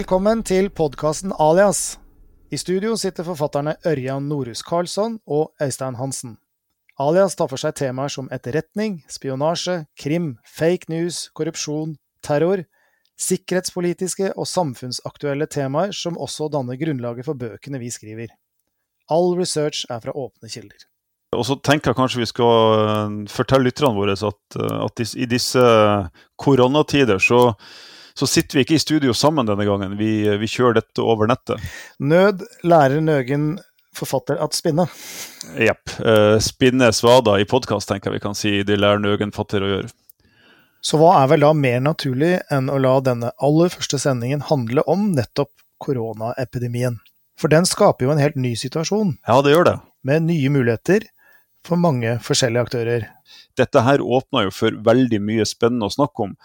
Velkommen til podkasten Alias. I studio sitter forfatterne Ørjan Norhus Karlsson og Øystein Hansen. Alias tar for seg temaer som etterretning, spionasje, krim, fake news, korrupsjon, terror, sikkerhetspolitiske og samfunnsaktuelle temaer som også danner grunnlaget for bøkene vi skriver. All research er fra åpne kilder. Og så tenker jeg kanskje vi skal eh, fortelle lytterne våre at, eh, at i disse koronatider så, så, sitter vi ikke i studio sammen denne gangen. Vi, vi kjører dette over nettet. Nød lærer Nøgen forfatter at spinne. Jepp. Uh, spinne svada i podkast, tenker jeg vi kan si. De lærer Nøgen fatter å gjøre. Så hva er vel da mer naturlig enn å la denne aller første sendingen handle om nettopp koronaepidemien? For den skaper jo en helt ny situasjon. Ja, det gjør det. Med nye muligheter for mange forskjellige aktører. Dette her åpner jo for veldig mye spennende å snakke om.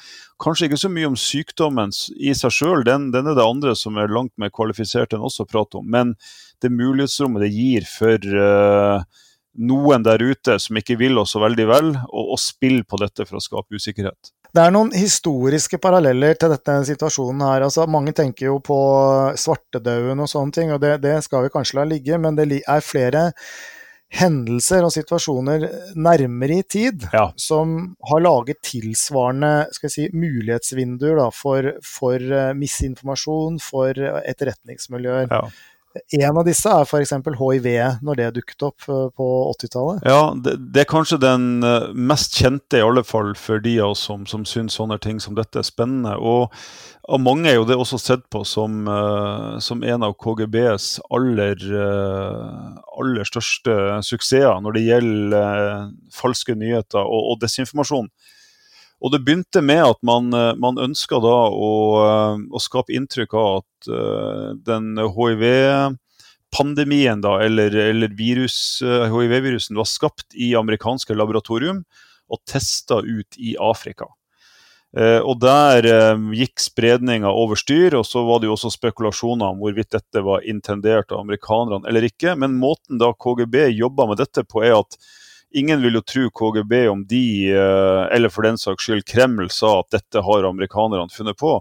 Kanskje ikke så mye om sykdommen i seg sjøl, den, den, er det andre som er langt mer kvalifisert enn oss å prate om. Men det mulighetsrommet det gir for uh, noen der ute som ikke vil oss så veldig vel, å spille på dette for å skape usikkerhet. Det er noen historiske paralleller til dette situasjonen her. Altså, mange tenker jo på svartedauden og sånne ting, og det, det skal vi kanskje la ligge, men det er flere hendelser og situasjoner nærmere i tid ja. som har laget tilsvarende si, mulighetsvinduer da, for, for, eh, misinformasjon, for etterretningsmiljøer. Ja. En av disse er f.eks. hiv, når det dukket opp eh, på 80-tallet. Ja, det, det, er kanskje den eh, mest kjente, i alle fall for de av oss som, som syns sånne ting som dette er spennende. Og av mange er jo det også sett på som, uh, som en av KGBs aller, aller største suksesser når det gjelder falske nyheter og, og desinformasjon. Og det begynte med at man, eh, man ønska da å, eh, å, skape inntrykk av at uh, den hiv-pandemien, da, eller, eller hiv-virusen, var skapt i amerikanske laboratorium og testa ut i Afrika. Og der gikk spredninga over styr, og så var det jo også spekulasjoner om hvorvidt dette var intendert av amerikanerne eller ikke. Men måten da KGB jobba med dette på, er at Ingen vil jo tro KGB om de, eh, eller for den saks skyld Kreml, sa at dette har amerikanerne funnet på.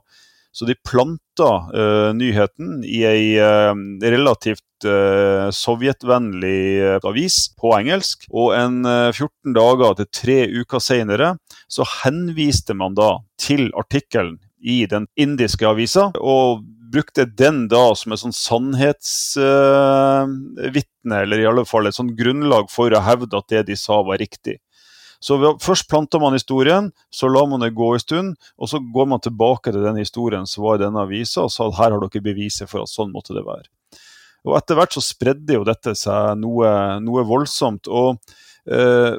Så de planta uh, nyheten i ei uh, relativt uh, sovjetvennlig avis på engelsk. Og en 14 dager til tre uker senere så henviste man da til artikkelen i den indiske avisa. og brukte den da som et sånn sannhetsvitne, eller i alle fall et sånn grunnlag for å hevde at det de sa var riktig. Så Først planta man historien, så lar man det gå en stund, og så går man tilbake til den historien som var i denne avisa, og sa at her har dere beviset for at sånn måtte det være. Og Etter hvert så spredde jo dette seg noe, noe voldsomt. og uh,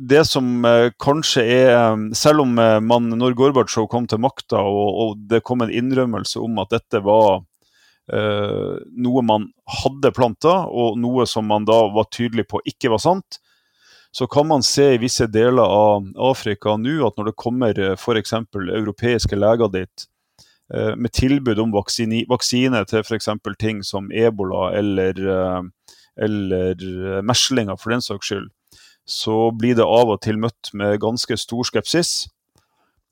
det som eh, kanskje er eh, Selv om eh, man, når Gorbatsjov kom til makta og, og, det kom en innrømmelse om at dette var eh, noe man hadde planta, og noe som man da var tydelig på ikke var sant, så kan man se i visse deler av Afrika nå at når det kommer f.eks. europeiske leger dit eh, med tilbud om vaksine, vaksine til f.eks. ting som ebola eller, eller meslinger, for den saks skyld, så blir det av og til møtt med ganske stor skepsis.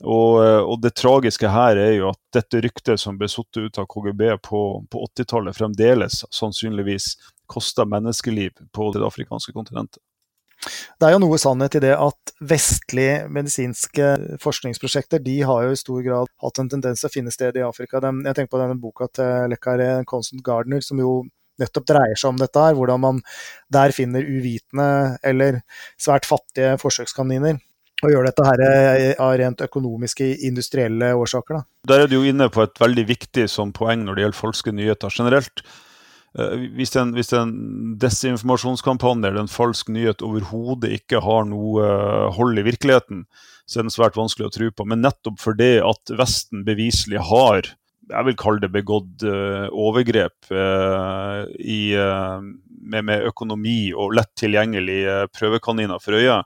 Og, eh, og, det tragiske her er jo at dette ryktet som ble satt ut av KGB på, på 80-tallet, fremdeles sannsynligvis koster menneskeliv på det afrikanske kontinentet. Det er jo noe sannhet i det at vestlige medisinske forskningsprosjekter de har jo i stor grad hatt en tendens til å finne sted i Afrika. Jeg tenker på denne boka til Lekkare Constant Gardner, som jo nettopp dreier seg om dette her. Hvordan man der finner uvitende eller svært fattige forsøkskaniner. Og gjør dette her eh, av rent økonomiske, industrielle årsaker. Da. Der er du jo inne på et veldig viktig sånn poeng når det gjelder falske nyheter generelt. Eh, hvis en, hvis en desinformasjonskampanje eller en falsk nyhet overhodet ikke har noe eh, hold i virkeligheten, så er den svært vanskelig å tro på. Men nettopp fordi at Vesten beviselig har jeg vil kalle det begått uh, overgrep uh, i, uh, med, med, økonomi og lett tilgjengelige prøvekaniner for øye,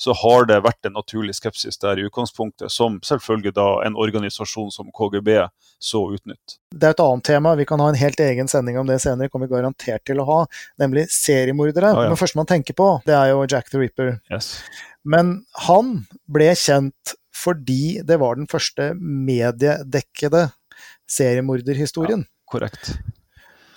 så har det vært en naturlig skepsis der i utgangspunktet, som selvfølgelig da en organisasjon som KGB så utnytt. Det er et annet tema, vi kan ha en helt egen sending om det senere, kommer vi garantert til å ha, nemlig seriemordere. Ah, ja. Men første man tenker på, det er jo Jack the Ripper. Yes. Men han ble kjent fordi det var den første mediedekkede seriemorderhistorien. Ja, korrekt.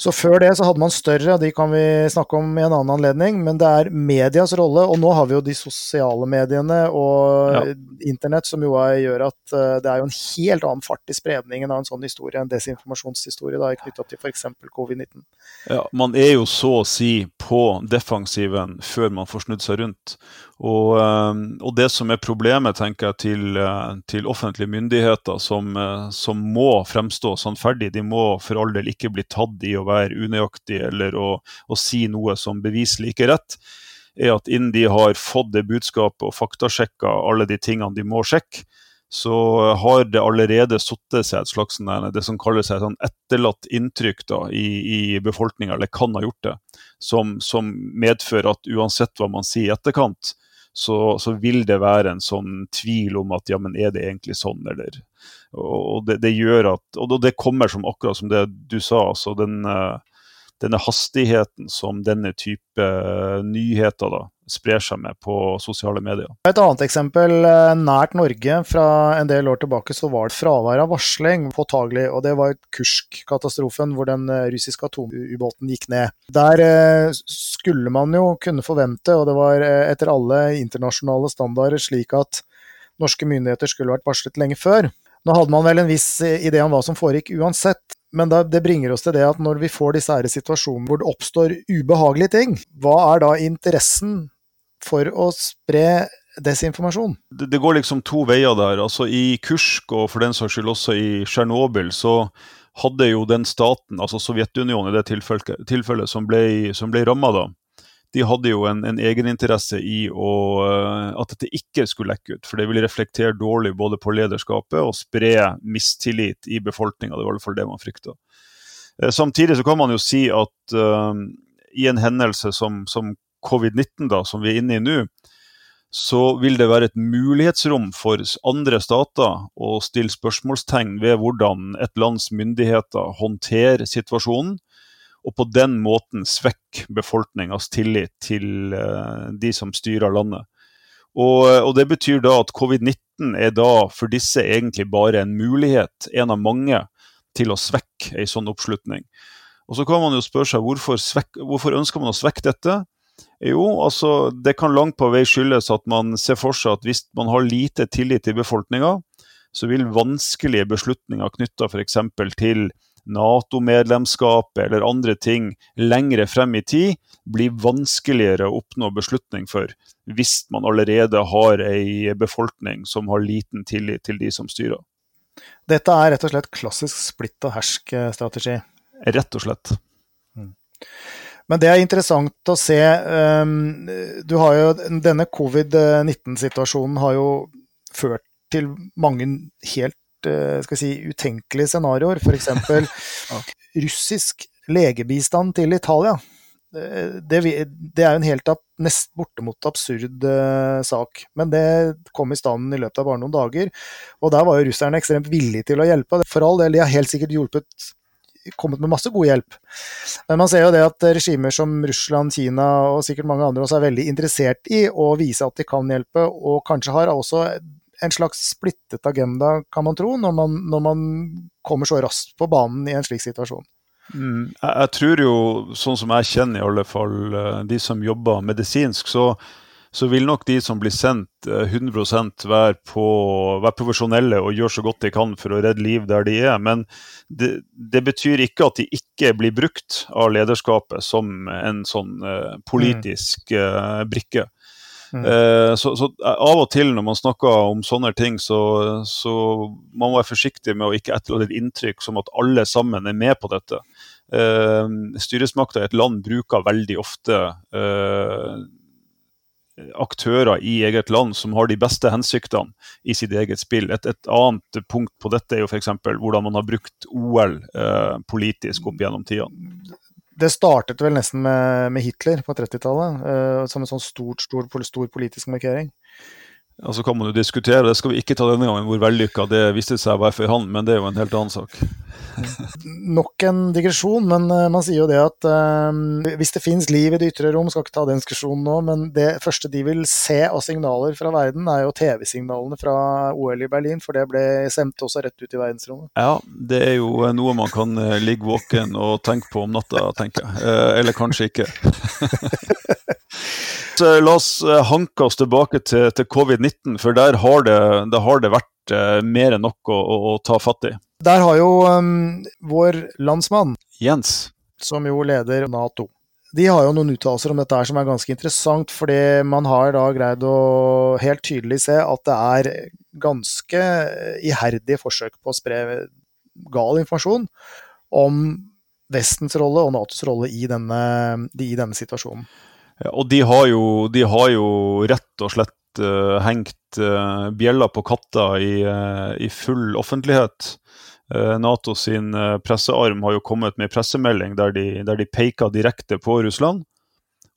Så før det så hadde man større, de kan vi snakke om i en annen anledning, men det er medias rolle. Og nå har vi jo de sosiale mediene og ja. internett som jo er, gjør at uh, det er jo en helt annen fart i spredningen av en sånn historie, en desinformasjonshistorie da, knytta til f.eks. covid-19. Ja, man er jo så å si på defensiven før man får snudd seg rundt. Og, eh, og, det som er problemet tenker jeg, til, eh, til offentlige myndigheter, som, eh, som, må fremstå sannferdig, de må for all del ikke bli tatt i å være unøyaktige eller å, å si noe som beviselig ikke er rett, er at innen de har fått det budskapet og faktasjekka alle de tingene de må sjekke, så har det allerede satt seg et slags det som kalles et sånn etterlatt inntrykk da, i, i befolkninga, eller kan ha gjort det, som, som medfører at uansett hva man sier i etterkant, så, så, vil det være en sånn tvil om at ja, men er det egentlig sånn, eller? Og det, det gjør at Og det kommer som akkurat som det du sa, altså den, eh, denne hastigheten som denne type eh, nyheter da, sprer seg med på sosiale medier. Et annet eksempel eh, nært Norge fra en del år tilbake så var det fravær av varsling påtagelig. og Det var Kursk-katastrofen hvor den eh, russiske atomubåten gikk ned. Der skulle man jo kunne forvente, og det var etter alle internasjonale standarder slik at norske myndigheter skulle vært varslet lenge før. Nå hadde man vel en viss idé om hva som foregikk uansett, men det bringer oss til det at når vi får disse situasjonene hvor det oppstår ubehagelige ting, hva er da interessen for å spre desinformasjon. Det, det, går liksom to veier der. Altså I Kursk, og for den saks skyld også i Tsjernobyl, så hadde jo den staten, altså Sovjetunionen i det tilfellet, tilfellet som ble, som ble ramma da, de hadde jo en, en egeninteresse i å, eh, at dette ikke skulle lekke ut. For det ville reflektere dårlig både på lederskapet og spre mistillit i befolkninga. Det var i hvert fall det man frykta. Eh, samtidig så kan man jo si at uh, i en hendelse som, som covid-19, da, som vi er inne i nå, så vil det være et mulighetsrom for andre stater å stille spørsmålstegn ved hvordan et lands myndigheter håndterer situasjonen, og på den måten svekke befolkningas tillit til uh, de som styrer landet. Og, og, Det betyr da at covid-19 er da for disse egentlig bare en mulighet, en av mange, til å svekke en sånn oppslutning. Og Så kan man jo spørre seg hvorfor, svek, hvorfor ønsker man å svekke dette? Jo, altså det kan langt på vei skyldes at man ser for seg at hvis man har lite tillit til befolkninga, så vil vanskelige beslutninger knytta f.eks. til Nato-medlemskap eller andre ting lengre frem i tid blir vanskeligere å oppnå beslutning for, hvis man allerede har ei befolkning som har liten tillit til de som styrer. Dette er rett og slett klassisk splitt og hersk-strategi? Rett og slett. Mm. Men det er interessant å se. Ehm, du har jo, denne covid-19-situasjonen har jo ført til mange helt eh, skal si, utenkelige scenarioer. F.eks. russisk legebistand til Italia. Eh, det, det, er jo en helt nest bortimot absurd uh, sak. Men det kom i stand i løpet av bare noen dager. Og der var jo russerne ekstremt villige til å hjelpe. For all del, de har helt sikkert hjulpet kommet med masse god hjelp. Men man ser jo det at regimer som Russland, Kina og sikkert mange andre også er veldig interessert i å vise at de kan hjelpe, og kanskje har også en slags splittet agenda, kan man tro, når man, når man kommer så raskt på banen i en slik situasjon. Mm, jeg, jeg, tror jo, sånn som jeg kjenner i alle fall eh, de som jobber medisinsk, så så vil nok de som blir sendt 100 eh, være, på, være profesjonelle og gjøre så godt de kan for å redde liv der de er. Men det, det betyr ikke at de ikke blir brukt av lederskapet som en sånn uh, politisk uh, brikke. Mm. Uh, så, så, av og til når man snakker om sånne ting, så, så man må være forsiktig med å ikke etterlate et inntrykk som at alle sammen er med på dette. Uh, styresmakta i et land bruker veldig ofte uh, aktører i eget land som har de beste hensiktene i sitt eget spill. Et, et annet punkt på dette er jo f.eks. hvordan man har brukt OL eh, politisk opp gjennom tida. Det startet vel nesten med, med Hitler på 30-tallet, uh, som en sånn stort, stor, stor politisk markering. Ja, Så kan man jo diskutere, det skal vi ikke ta denne gangen, hvor vellykka det viste seg å være for han, men det er jo en helt annen sak. Nok en digresjon, men uh, man sier jo det at uh, hvis det finnes liv i det ytre rom, skal ikke ta den diskusjonen nå, men det første de vil se av signaler fra verden, er jo TV-signalene fra OL i Berlin, for det ble sendt også rett ut i verdensrommet. Ja, det er jo noe man kan uh, ligge våken og tenke på om natta, tenker jeg. eller kanskje ikke. Så la oss hanke oss tilbake til, til covid-19, for der har det, der har det vært uh, mer enn nok å, å, å, ta fatt i. Der har jo um, vår landsmann, Jens, som jo leder Nato, de har jo noen uttalelser om dette her som er ganske interessant, fordi man har da greid å helt tydelig se at det er ganske iherdige forsøk på å spre gal informasjon om Vestens rolle og Natos rolle i denne, i denne situasjonen. Og de har, jo, de har, jo, rett og slett uh, hengt uh, bjella på katta i, uh, i full offentlighet. Nato sin pressearm har jo kommet med en pressemelding der de, der de peker direkte på Russland.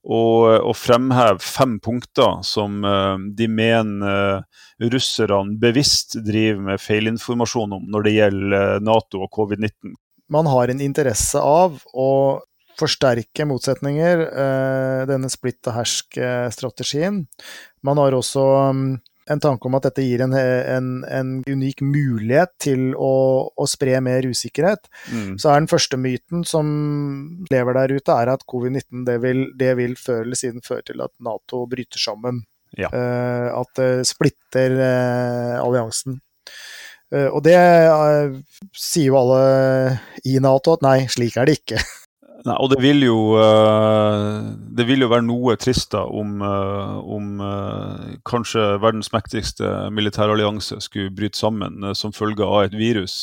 Og, og fremhever fem punkter som de mener russerne bevisst driver med feilinformasjon om når det gjelder Nato og covid-19. Man har en interesse av å forsterke motsetninger, eh, denne splitt og hersk-strategien. Man har også mm, en tanke om at dette gir en, en, en unik mulighet til å, å spre mer usikkerhet. Mm. Så er den første myten som lever der ute, er at covid-19 det vil, det vil før eller siden føre til at Nato bryter sammen. Ja. Uh, at det splitter uh, alliansen. Uh, og det sier jo alle i Nato at nei, slik er det ikke. Nei, og det vil jo uh, Det vil jo være noe trist da om, uh, om uh, kanskje verdens mektigste militærallianse skulle bryte sammen som følge av et virus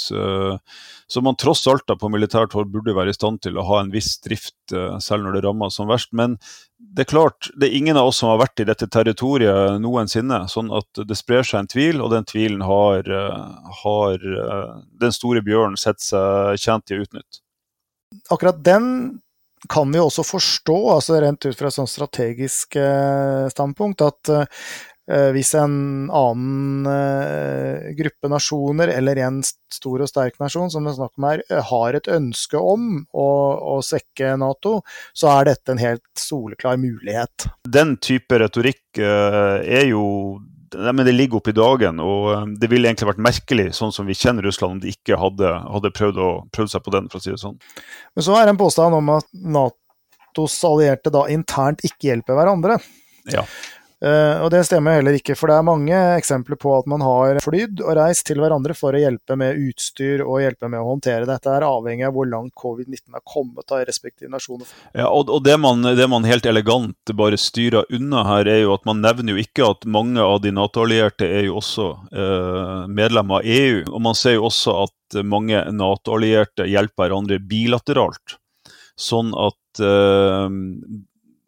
som man tross alt da på militært hold burde være i stand til å ha en viss drift selv når det rammer som verst. Men det er klart, det er ingen av oss som har vært i dette territoriet noensinne. Sånn at det sprer seg en tvil, og den tvilen har, har den store bjørnen sett seg tjent i å utnytte akkurat den kan vi også forstå, altså rent ut fra et sånn strategisk eh, standpunkt, at eh, hvis en annen eh, gruppe nasjoner, eller en stor og sterk nasjon, som det er snakk om her, har et ønske om å, å, svekke Nato, så er dette en helt soleklar mulighet. Den type retorikk er jo men det ligger oppe i dagen. og eh, Det ville egentlig vært merkelig, sånn som vi kjenner Russland, om de ikke hadde, hadde prøvd, å, prøvd, seg på den. for å si det sånn. Men så er det en påstand om at Natos allierte da internt ikke hjelper hverandre. Ja. Uh, og det stemmer heller ikke, for det er mange eksempler på at man har flydd og reist til hverandre for å hjelpe med utstyr og hjelpe med å håndtere dette, er avhengig av hvor langt covid-19 har kommet av respektive nasjoner. Ja, og, og det, man, det, man, helt elegant bare styrer unna her, er jo at man nevner jo ikke at mange av de Nato-allierte er jo også uh, medlemmer av EU. Og man ser jo også at mange Nato-allierte hjelper hverandre bilateralt. Sånn at uh,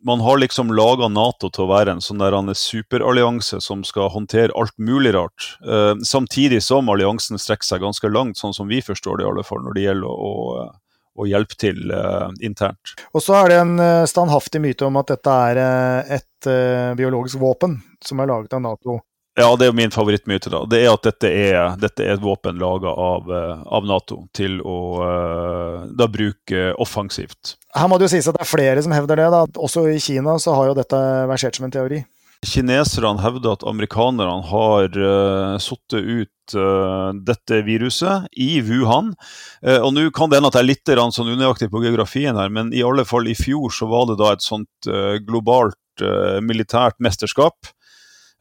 man har liksom laga Nato til å være en sånn der superallianse som skal håndtere alt mulig rart. Eh, samtidig som alliansen strekker seg ganske langt, sånn som vi forstår det i alle fall, når det gjelder å, å, å hjelpe til uh, internt. Og så er det en uh, standhaftig myte om at dette er et biologisk våpen som er laget av Nato. Ja, det er jo min favorittmyte. da. Det er at dette er, dette er et våpen laga av, eh, av, Nato til å uh, da bruke offensivt. Her må det jo sies at det er flere som hevder det. da. Også i Kina så har jo dette versert som en teori. Kineserne hevder at amerikanerne har uh, satt ut uh, dette viruset i Wuhan. Uh, og Nå kan det hende at jeg er litt sånn unøyaktig på geografien, her, men i alle fall i fjor så var det da et sånt globalt militært mesterskap Eh,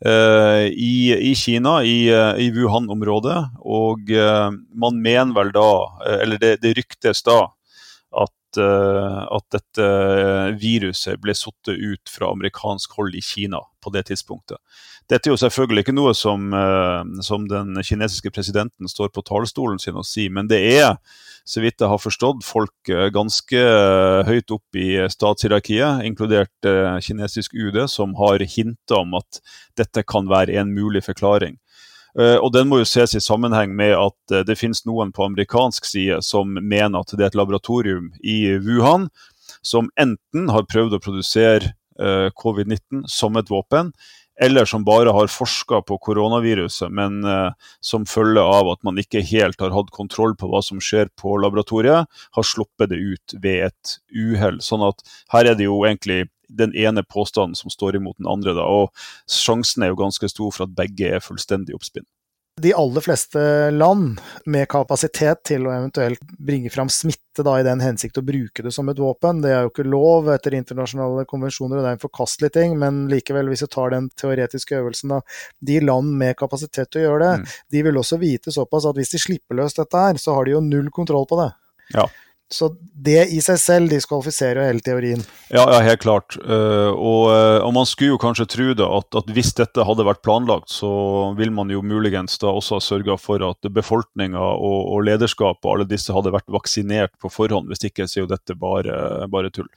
i, i, Kina, i, eh, i Wuhan-området. Og eh, man mener vel da, eller det, det ryktes da, at, at dette viruset ble satt ut fra amerikansk hold i Kina på det tidspunktet. Dette er jo selvfølgelig ikke noe som, som den kinesiske presidenten står på talerstolen sin og sier, men det er så vidt jeg har forstått, folk eh, ganske eh, høyt opp i statshierarkiet, inkludert eh, kinesisk UD, som har hinta om at dette kan være en mulig forklaring. Og Den må jo ses i sammenheng med at det finnes noen på amerikansk side som mener at det er et laboratorium i Wuhan som enten har prøvd å produsere covid-19 som et våpen, eller som bare har forska på koronaviruset, men som følge av at man ikke helt har hatt kontroll på hva som skjer på laboratoriet, har sluppet det ut ved et uhell. Sånn at her er det jo egentlig den ene påstanden som står imot den andre. Da, og sjansen er jo ganske stor for at begge er fullstendig oppspinn. De aller fleste land med kapasitet til å eventuelt bringe fram smitte da, i den hensikt å bruke det som et våpen, det er jo ikke lov etter internasjonale konvensjoner, og det er en forkastelig ting, men likevel, hvis vi tar den teoretiske øvelsen, da, de land med kapasitet til å gjøre det, mm. de vil også vite såpass at hvis de slipper løs dette her, så har de jo null kontroll på det. Ja. Så det i seg selv diskvalifiserer jo hele teorien. Ja, ja helt klart. Uh, og, uh, og, man skulle jo kanskje tro det at, at, hvis dette hadde vært planlagt, så vil man jo muligens da også ha sørga for at befolkninga og, og lederskapet og alle disse hadde vært vaksinert på forhånd. Hvis ikke så er jo dette bare, bare tull.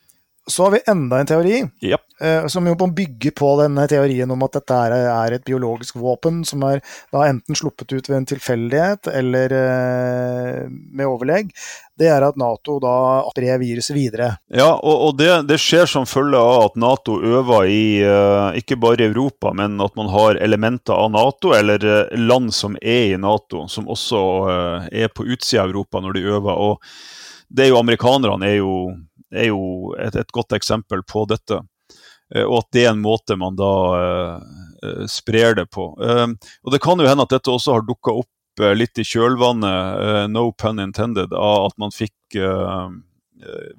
Så har vi enda en teori, yep. eh, som jo bygger på denne teorien om at dette er et biologisk våpen som er da enten sluppet ut ved en tilfeldighet eller eh, med overlegg. Det er at Nato da sprer viruset videre. Ja, og, og det, det, skjer som følge av at Nato øver i uh, ikke bare i Europa, men at man har elementer av Nato, eller land som er i Nato, som også er på utsida av Europa når de øver. og det er jo Amerikanerne er jo er jo et, et godt eksempel på dette. Eh, og at det er en måte man da uh, sprer det på. Og Det kan jo hende at dette også har dukka opp litt i kjølvannet, no pun intended, av at man fikk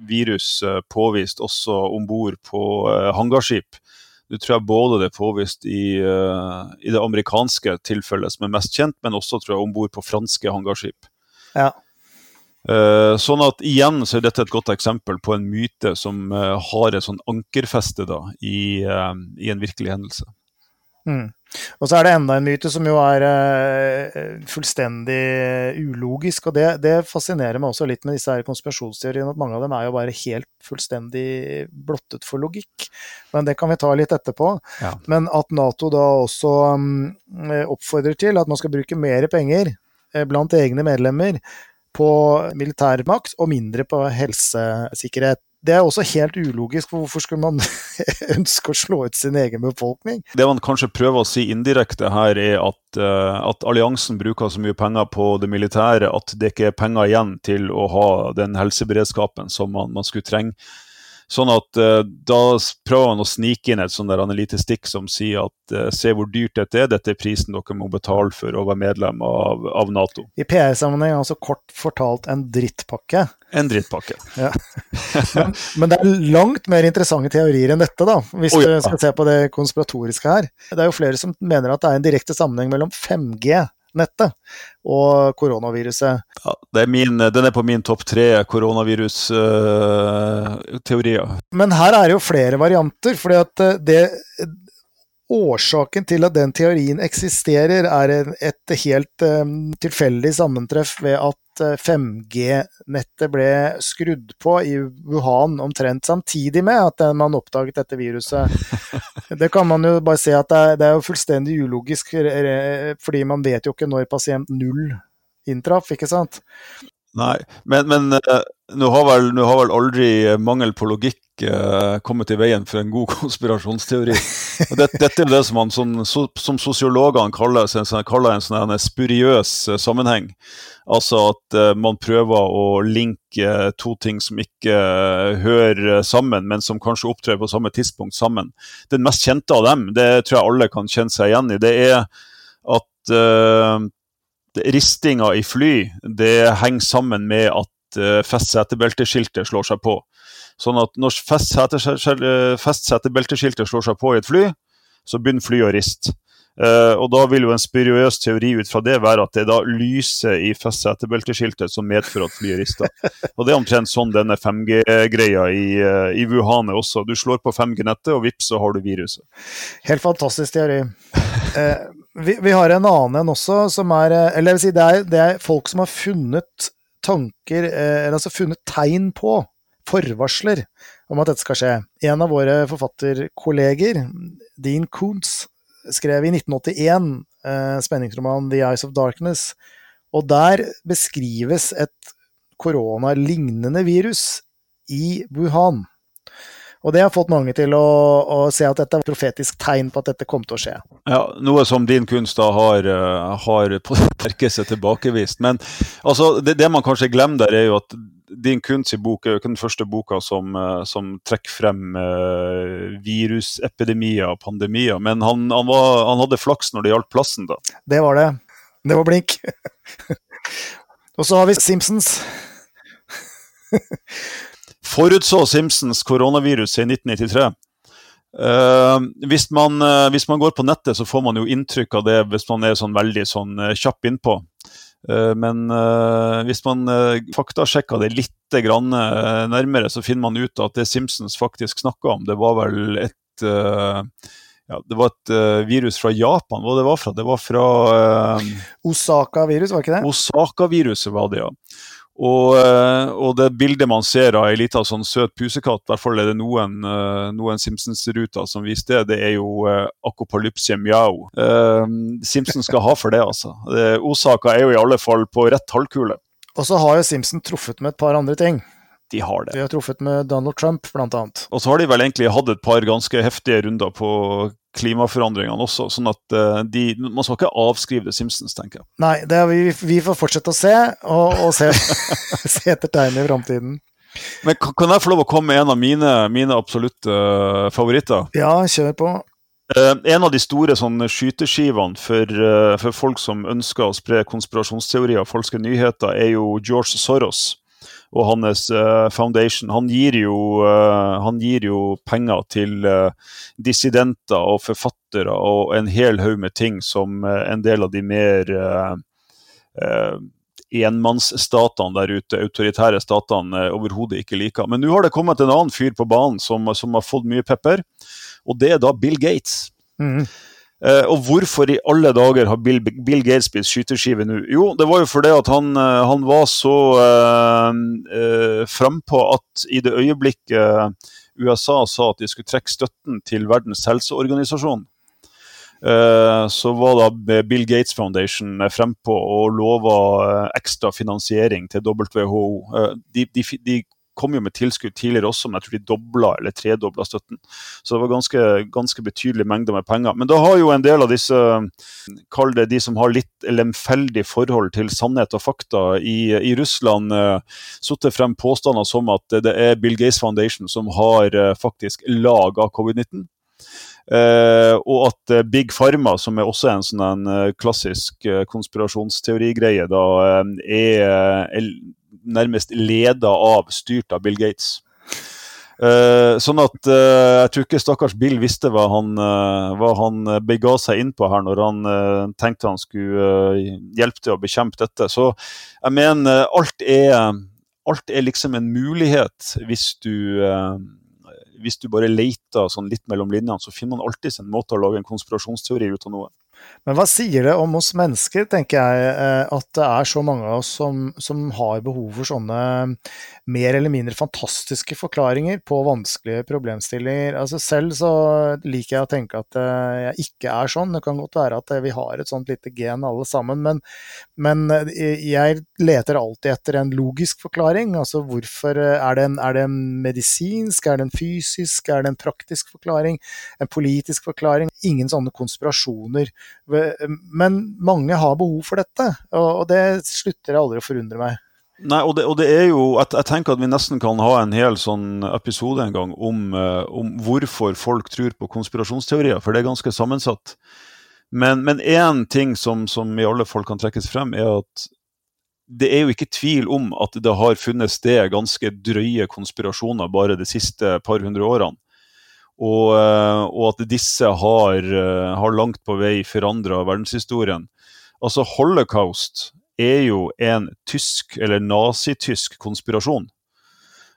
virus påvist også om bord på hangarskip. Du tror jeg både det er påvist i, i, det amerikanske tilfellet som er mest kjent, men også tror jeg om bord på franske hangarskip. Ja. Uh, sånn at igjen så er dette et godt eksempel på en myte som uh, har et sånn ankerfeste da, i, uh, i, en virkelig hendelse. Mm. Og så er det enda en myte som jo er fullstendig ulogisk, og det, det, fascinerer meg også litt med disse her konspirasjonsteoriene, at mange av dem er jo bare helt fullstendig blottet for logikk. Men det kan vi ta litt etterpå. Ja. Men at Nato da også um, oppfordrer til at man skal bruke mer penger blant egne medlemmer på militærmakt og mindre på helsesikkerhet. Det er også helt ulogisk, for hvorfor skulle man ønske å slå ut sin egen befolkning? Det man kanskje prøver å si indirekte her, er at, uh, at, alliansen bruker så mye penger på det militære at det ikke er penger igjen til å ha den helseberedskapen som man, man skulle trenge. Sånn at uh, Da prøver han å snike inn et sånn der lite stikk som sier at uh, se hvor dyrt dette er, dette er prisen dere må betale for å være medlem av, av Nato. I PR-sammenheng altså kort fortalt en drittpakke. En drittpakke. Ja. Men, men, det er langt mer interessante teorier enn dette, da, hvis oh, ja. du skal se på det konspiratoriske her. Det er jo flere som mener at det er en direkte sammenheng mellom 5G nettet og koronaviruset. Ja, er min, den er på min topp tre koronavirusteorier. Uh, Men her er det jo flere varianter. fordi at eh, det Årsaken til at den teorien eksisterer, er et helt um, tilfeldig sammentreff ved at 5G-nettet eh, ble skrudd på i Wuhan omtrent samtidig med at man oppdaget dette viruset. Det kan man jo bare se at det er, det er jo fullstendig ulogisk, fordi man vet jo ikke når pasient null inntraff, ikke sant? Nei, men, men uh, nå, har vel, nå, har vel, aldri mangel på logikk uh, kommet i veien for en god konspirasjonsteori. Dette, dette er det som, man, som, som sosiologene kaller, kaller, en sånn spuriøs uh, sammenheng. Altså at man prøver å linke to ting som ikke hører sammen, men som kanskje opptrer på samme tidspunkt sammen. Den mest kjente av dem, det tror jeg alle kan kjenne seg igjen i, det er at ristinga i fly det henger sammen med at uh, fest setebelteskiltet slår seg på. Sånn at når festsetebelteskiltet slår seg på i et fly, så begynner flyet å riste. Uh, og da vil jo en spiriøs teori ut fra det være at det da lyser i festsetebelteskiltet som medfører at flyet rister. Og det er omtrent sånn denne 5G-greia i, uh, i, Wuhan er også. Du slår på 5G-nettet, og vips, så har du viruset. Helt fantastisk teori. Vi, vi, har en annen en også, som er eh, Eller jeg vil si, det er, det er folk som har funnet tanker eh, Eller altså funnet tegn på, forvarsler, om at dette skal skje. En av våre forfatterkolleger, Dean Koontz, skrev i 1981 eh, spenningsromanen 'The Eyes of Darkness', og der beskrives et koronalignende virus i Wuhan. Og det har fått mange til å, å se at dette er et profetisk tegn på at dette kom til å skje. Ja, Noe som din kunst da har, uh, har på det sterkeste tilbakevist. Men altså, det, det, man kanskje glemmer der, er jo at din kunst i bok er jo ikke den første boka som, uh, som trekker frem uh, virusepidemier og pandemier. Men han, han, var, han hadde flaks når det gjaldt plassen, da. Det var det. Det var blink. og så har vi Simpsons. Forutså Simpsons koronavirus i 1993. Uh, hvis, man, uh, hvis, man, går på nettet, så får man jo inntrykk av det hvis man er sånn veldig sånn, uh, kjapp innpå. Men hvis man faktasjekka det litt nærmere, så finner man ut at det Simpsons faktisk snakka om, det var vel et ja, det var et virus fra Japan. Hva det var fra? Det var fra Osaka-virus, var ikke det? Osaka-viruset var det, ja. Og, eh, og, det bildet man ser av ei lita sånn søt pusekatt, i hvert fall er det noen, eh, noen Simpsons-ruter som viser det, det er jo uh, Akopalypse Mjau. Uh, Simpsons skal ha for det, altså. Det, Osaka er jo i alle fall på rett halvkule. Og så har jo Simpson truffet med et par andre ting. De har det. De har truffet med Donald Trump, bl.a. Og så har de vel egentlig hatt et par ganske heftige runder på klimaforandringene også. sånn at uh, de, Man skal ikke avskrive The Simpsons, tenker jeg. Nei, vi, vi, får fortsette å se, og, og se, se, etter tegn i framtiden. Men kan, jeg få lov å komme med en av mine, mine absolutte uh, favoritter? Ja, kjør på. Uh, en av de store sånn, skyteskivene for, for, folk som ønsker å spre konspirasjonsteorier og falske nyheter, er jo George Soros og hans uh, foundation. Han gir, jo, uh, han gir jo penger til uh, dissidenter og forfattere og en hel haug med ting som en del av de mer enmannsstatene der ute, autoritære statene, overhodet ikke liker. Men nå har det kommet en annen fyr på banen som, som, har fått mye pepper, og det er da Bill Gates. Mm. Uh, og hvorfor i alle dager har Bill, Bill Gates blitt skyteskive nå? Jo, det var jo fordi at han, uh, han var så eh, uh, frampå at i det øyeblikket USA sa at de skulle trekke støtten til Verdens helseorganisasjon, så var da Bill Gates Foundation frempå og lova ekstra finansiering til WHO. De, de, de kom jo med tilskudd tidligere også, men jeg tror de dobla eller tredobla støtten. Så det var ganske, ganske betydelige mengder med penger. Men da har jo en del av disse, kall det de som har litt lemfeldig forhold til sannhet og fakta i, i Russland, uh, satt frem påstander som at det er Bill Gates Foundation som har uh, faktisk laga covid-19. Uh, og at uh, Big Pharma, som er også en sånn uh, klassisk konspirasjonsteorigreie, da er, er nærmest leda av, styrt av Bill Gates. Uh, sånn at uh, jeg tror ikke stakkars Bill visste hva han, uh, hva han bega seg inn på her når han tenkte han skulle hjelpe til å bekjempe dette. Så jeg mener alt er, alt er liksom en mulighet hvis du hvis du bare leter sånn litt mellom linjene, så finner man alltid en måte å lage en konspirasjonsteori ut av noe. Men hva sier det om oss mennesker, tenker jeg, eh, at det er så mange av oss som, som, har behov for sånne mer eller mindre fantastiske forklaringer på vanskelige problemstillinger. Altså selv så liker jeg å tenke at eh, jeg ikke er sånn. Det kan godt være at eh, vi har et sånt lite gen alle sammen, men, men jeg leter alltid etter en logisk forklaring. Altså hvorfor er det, en, er det en medisinsk, er det en fysisk, er det en praktisk forklaring, en politisk forklaring? Ingen sånne konspirasjoner. Men mange har behov for dette, og det slutter jeg aldri å forundre meg. Nei, og det, og det, er jo jeg, jeg, tenker at vi nesten kan ha en hel sånn episode en gang om, uh, om hvorfor folk tror på konspirasjonsteorier, for det er ganske sammensatt. Men én ting som, som, i alle fall kan trekkes frem, er at det er jo ikke tvil om at det har funnet sted ganske drøye konspirasjoner bare de siste par hundre årene. Og, eh, og at disse har, eh, har, langt på vei forandra verdenshistorien. Altså, holocaust er jo en tysk, eller nazitysk, konspirasjon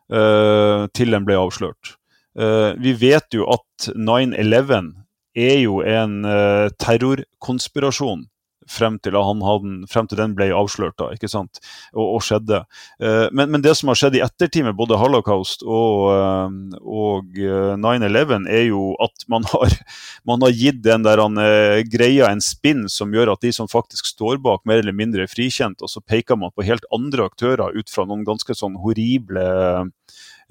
uh, til den ble avslørt. Uh, vi vet jo at 9-11 er jo en uh, terrorkonspirasjon frem til, hadde, frem til, den ble avslørt da, ikke sant? Og, og skjedde. Uh, men, men, det som har skjedd i ettertid med både holocaust og, uh, og 9-11, er jo at man har, man har gitt den der uh, greia en spinn som gjør at de som faktisk står bak, mer eller mindre er frikjent, og så peker man på helt andre aktører ut fra noen ganske sånn horrible,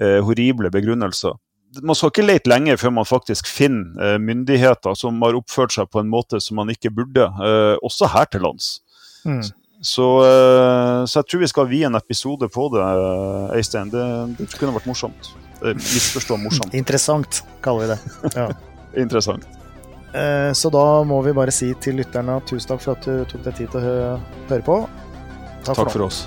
horrible begrunnelser. Man skal ikke lete lenge før man faktisk finner myndigheter som har oppført seg på en måte som man ikke burde, også her til lands. Mm. Så, så, jeg tror vi skal vie en episode på det, Øystein. Det, det kunne vært morsomt. Misforstå morsomt. Interessant, kaller vi det. Ja. Interessant. Så da må vi bare si til lytterne tusen takk for at du tok deg tid til å høre på. Takk, takk for, for oss.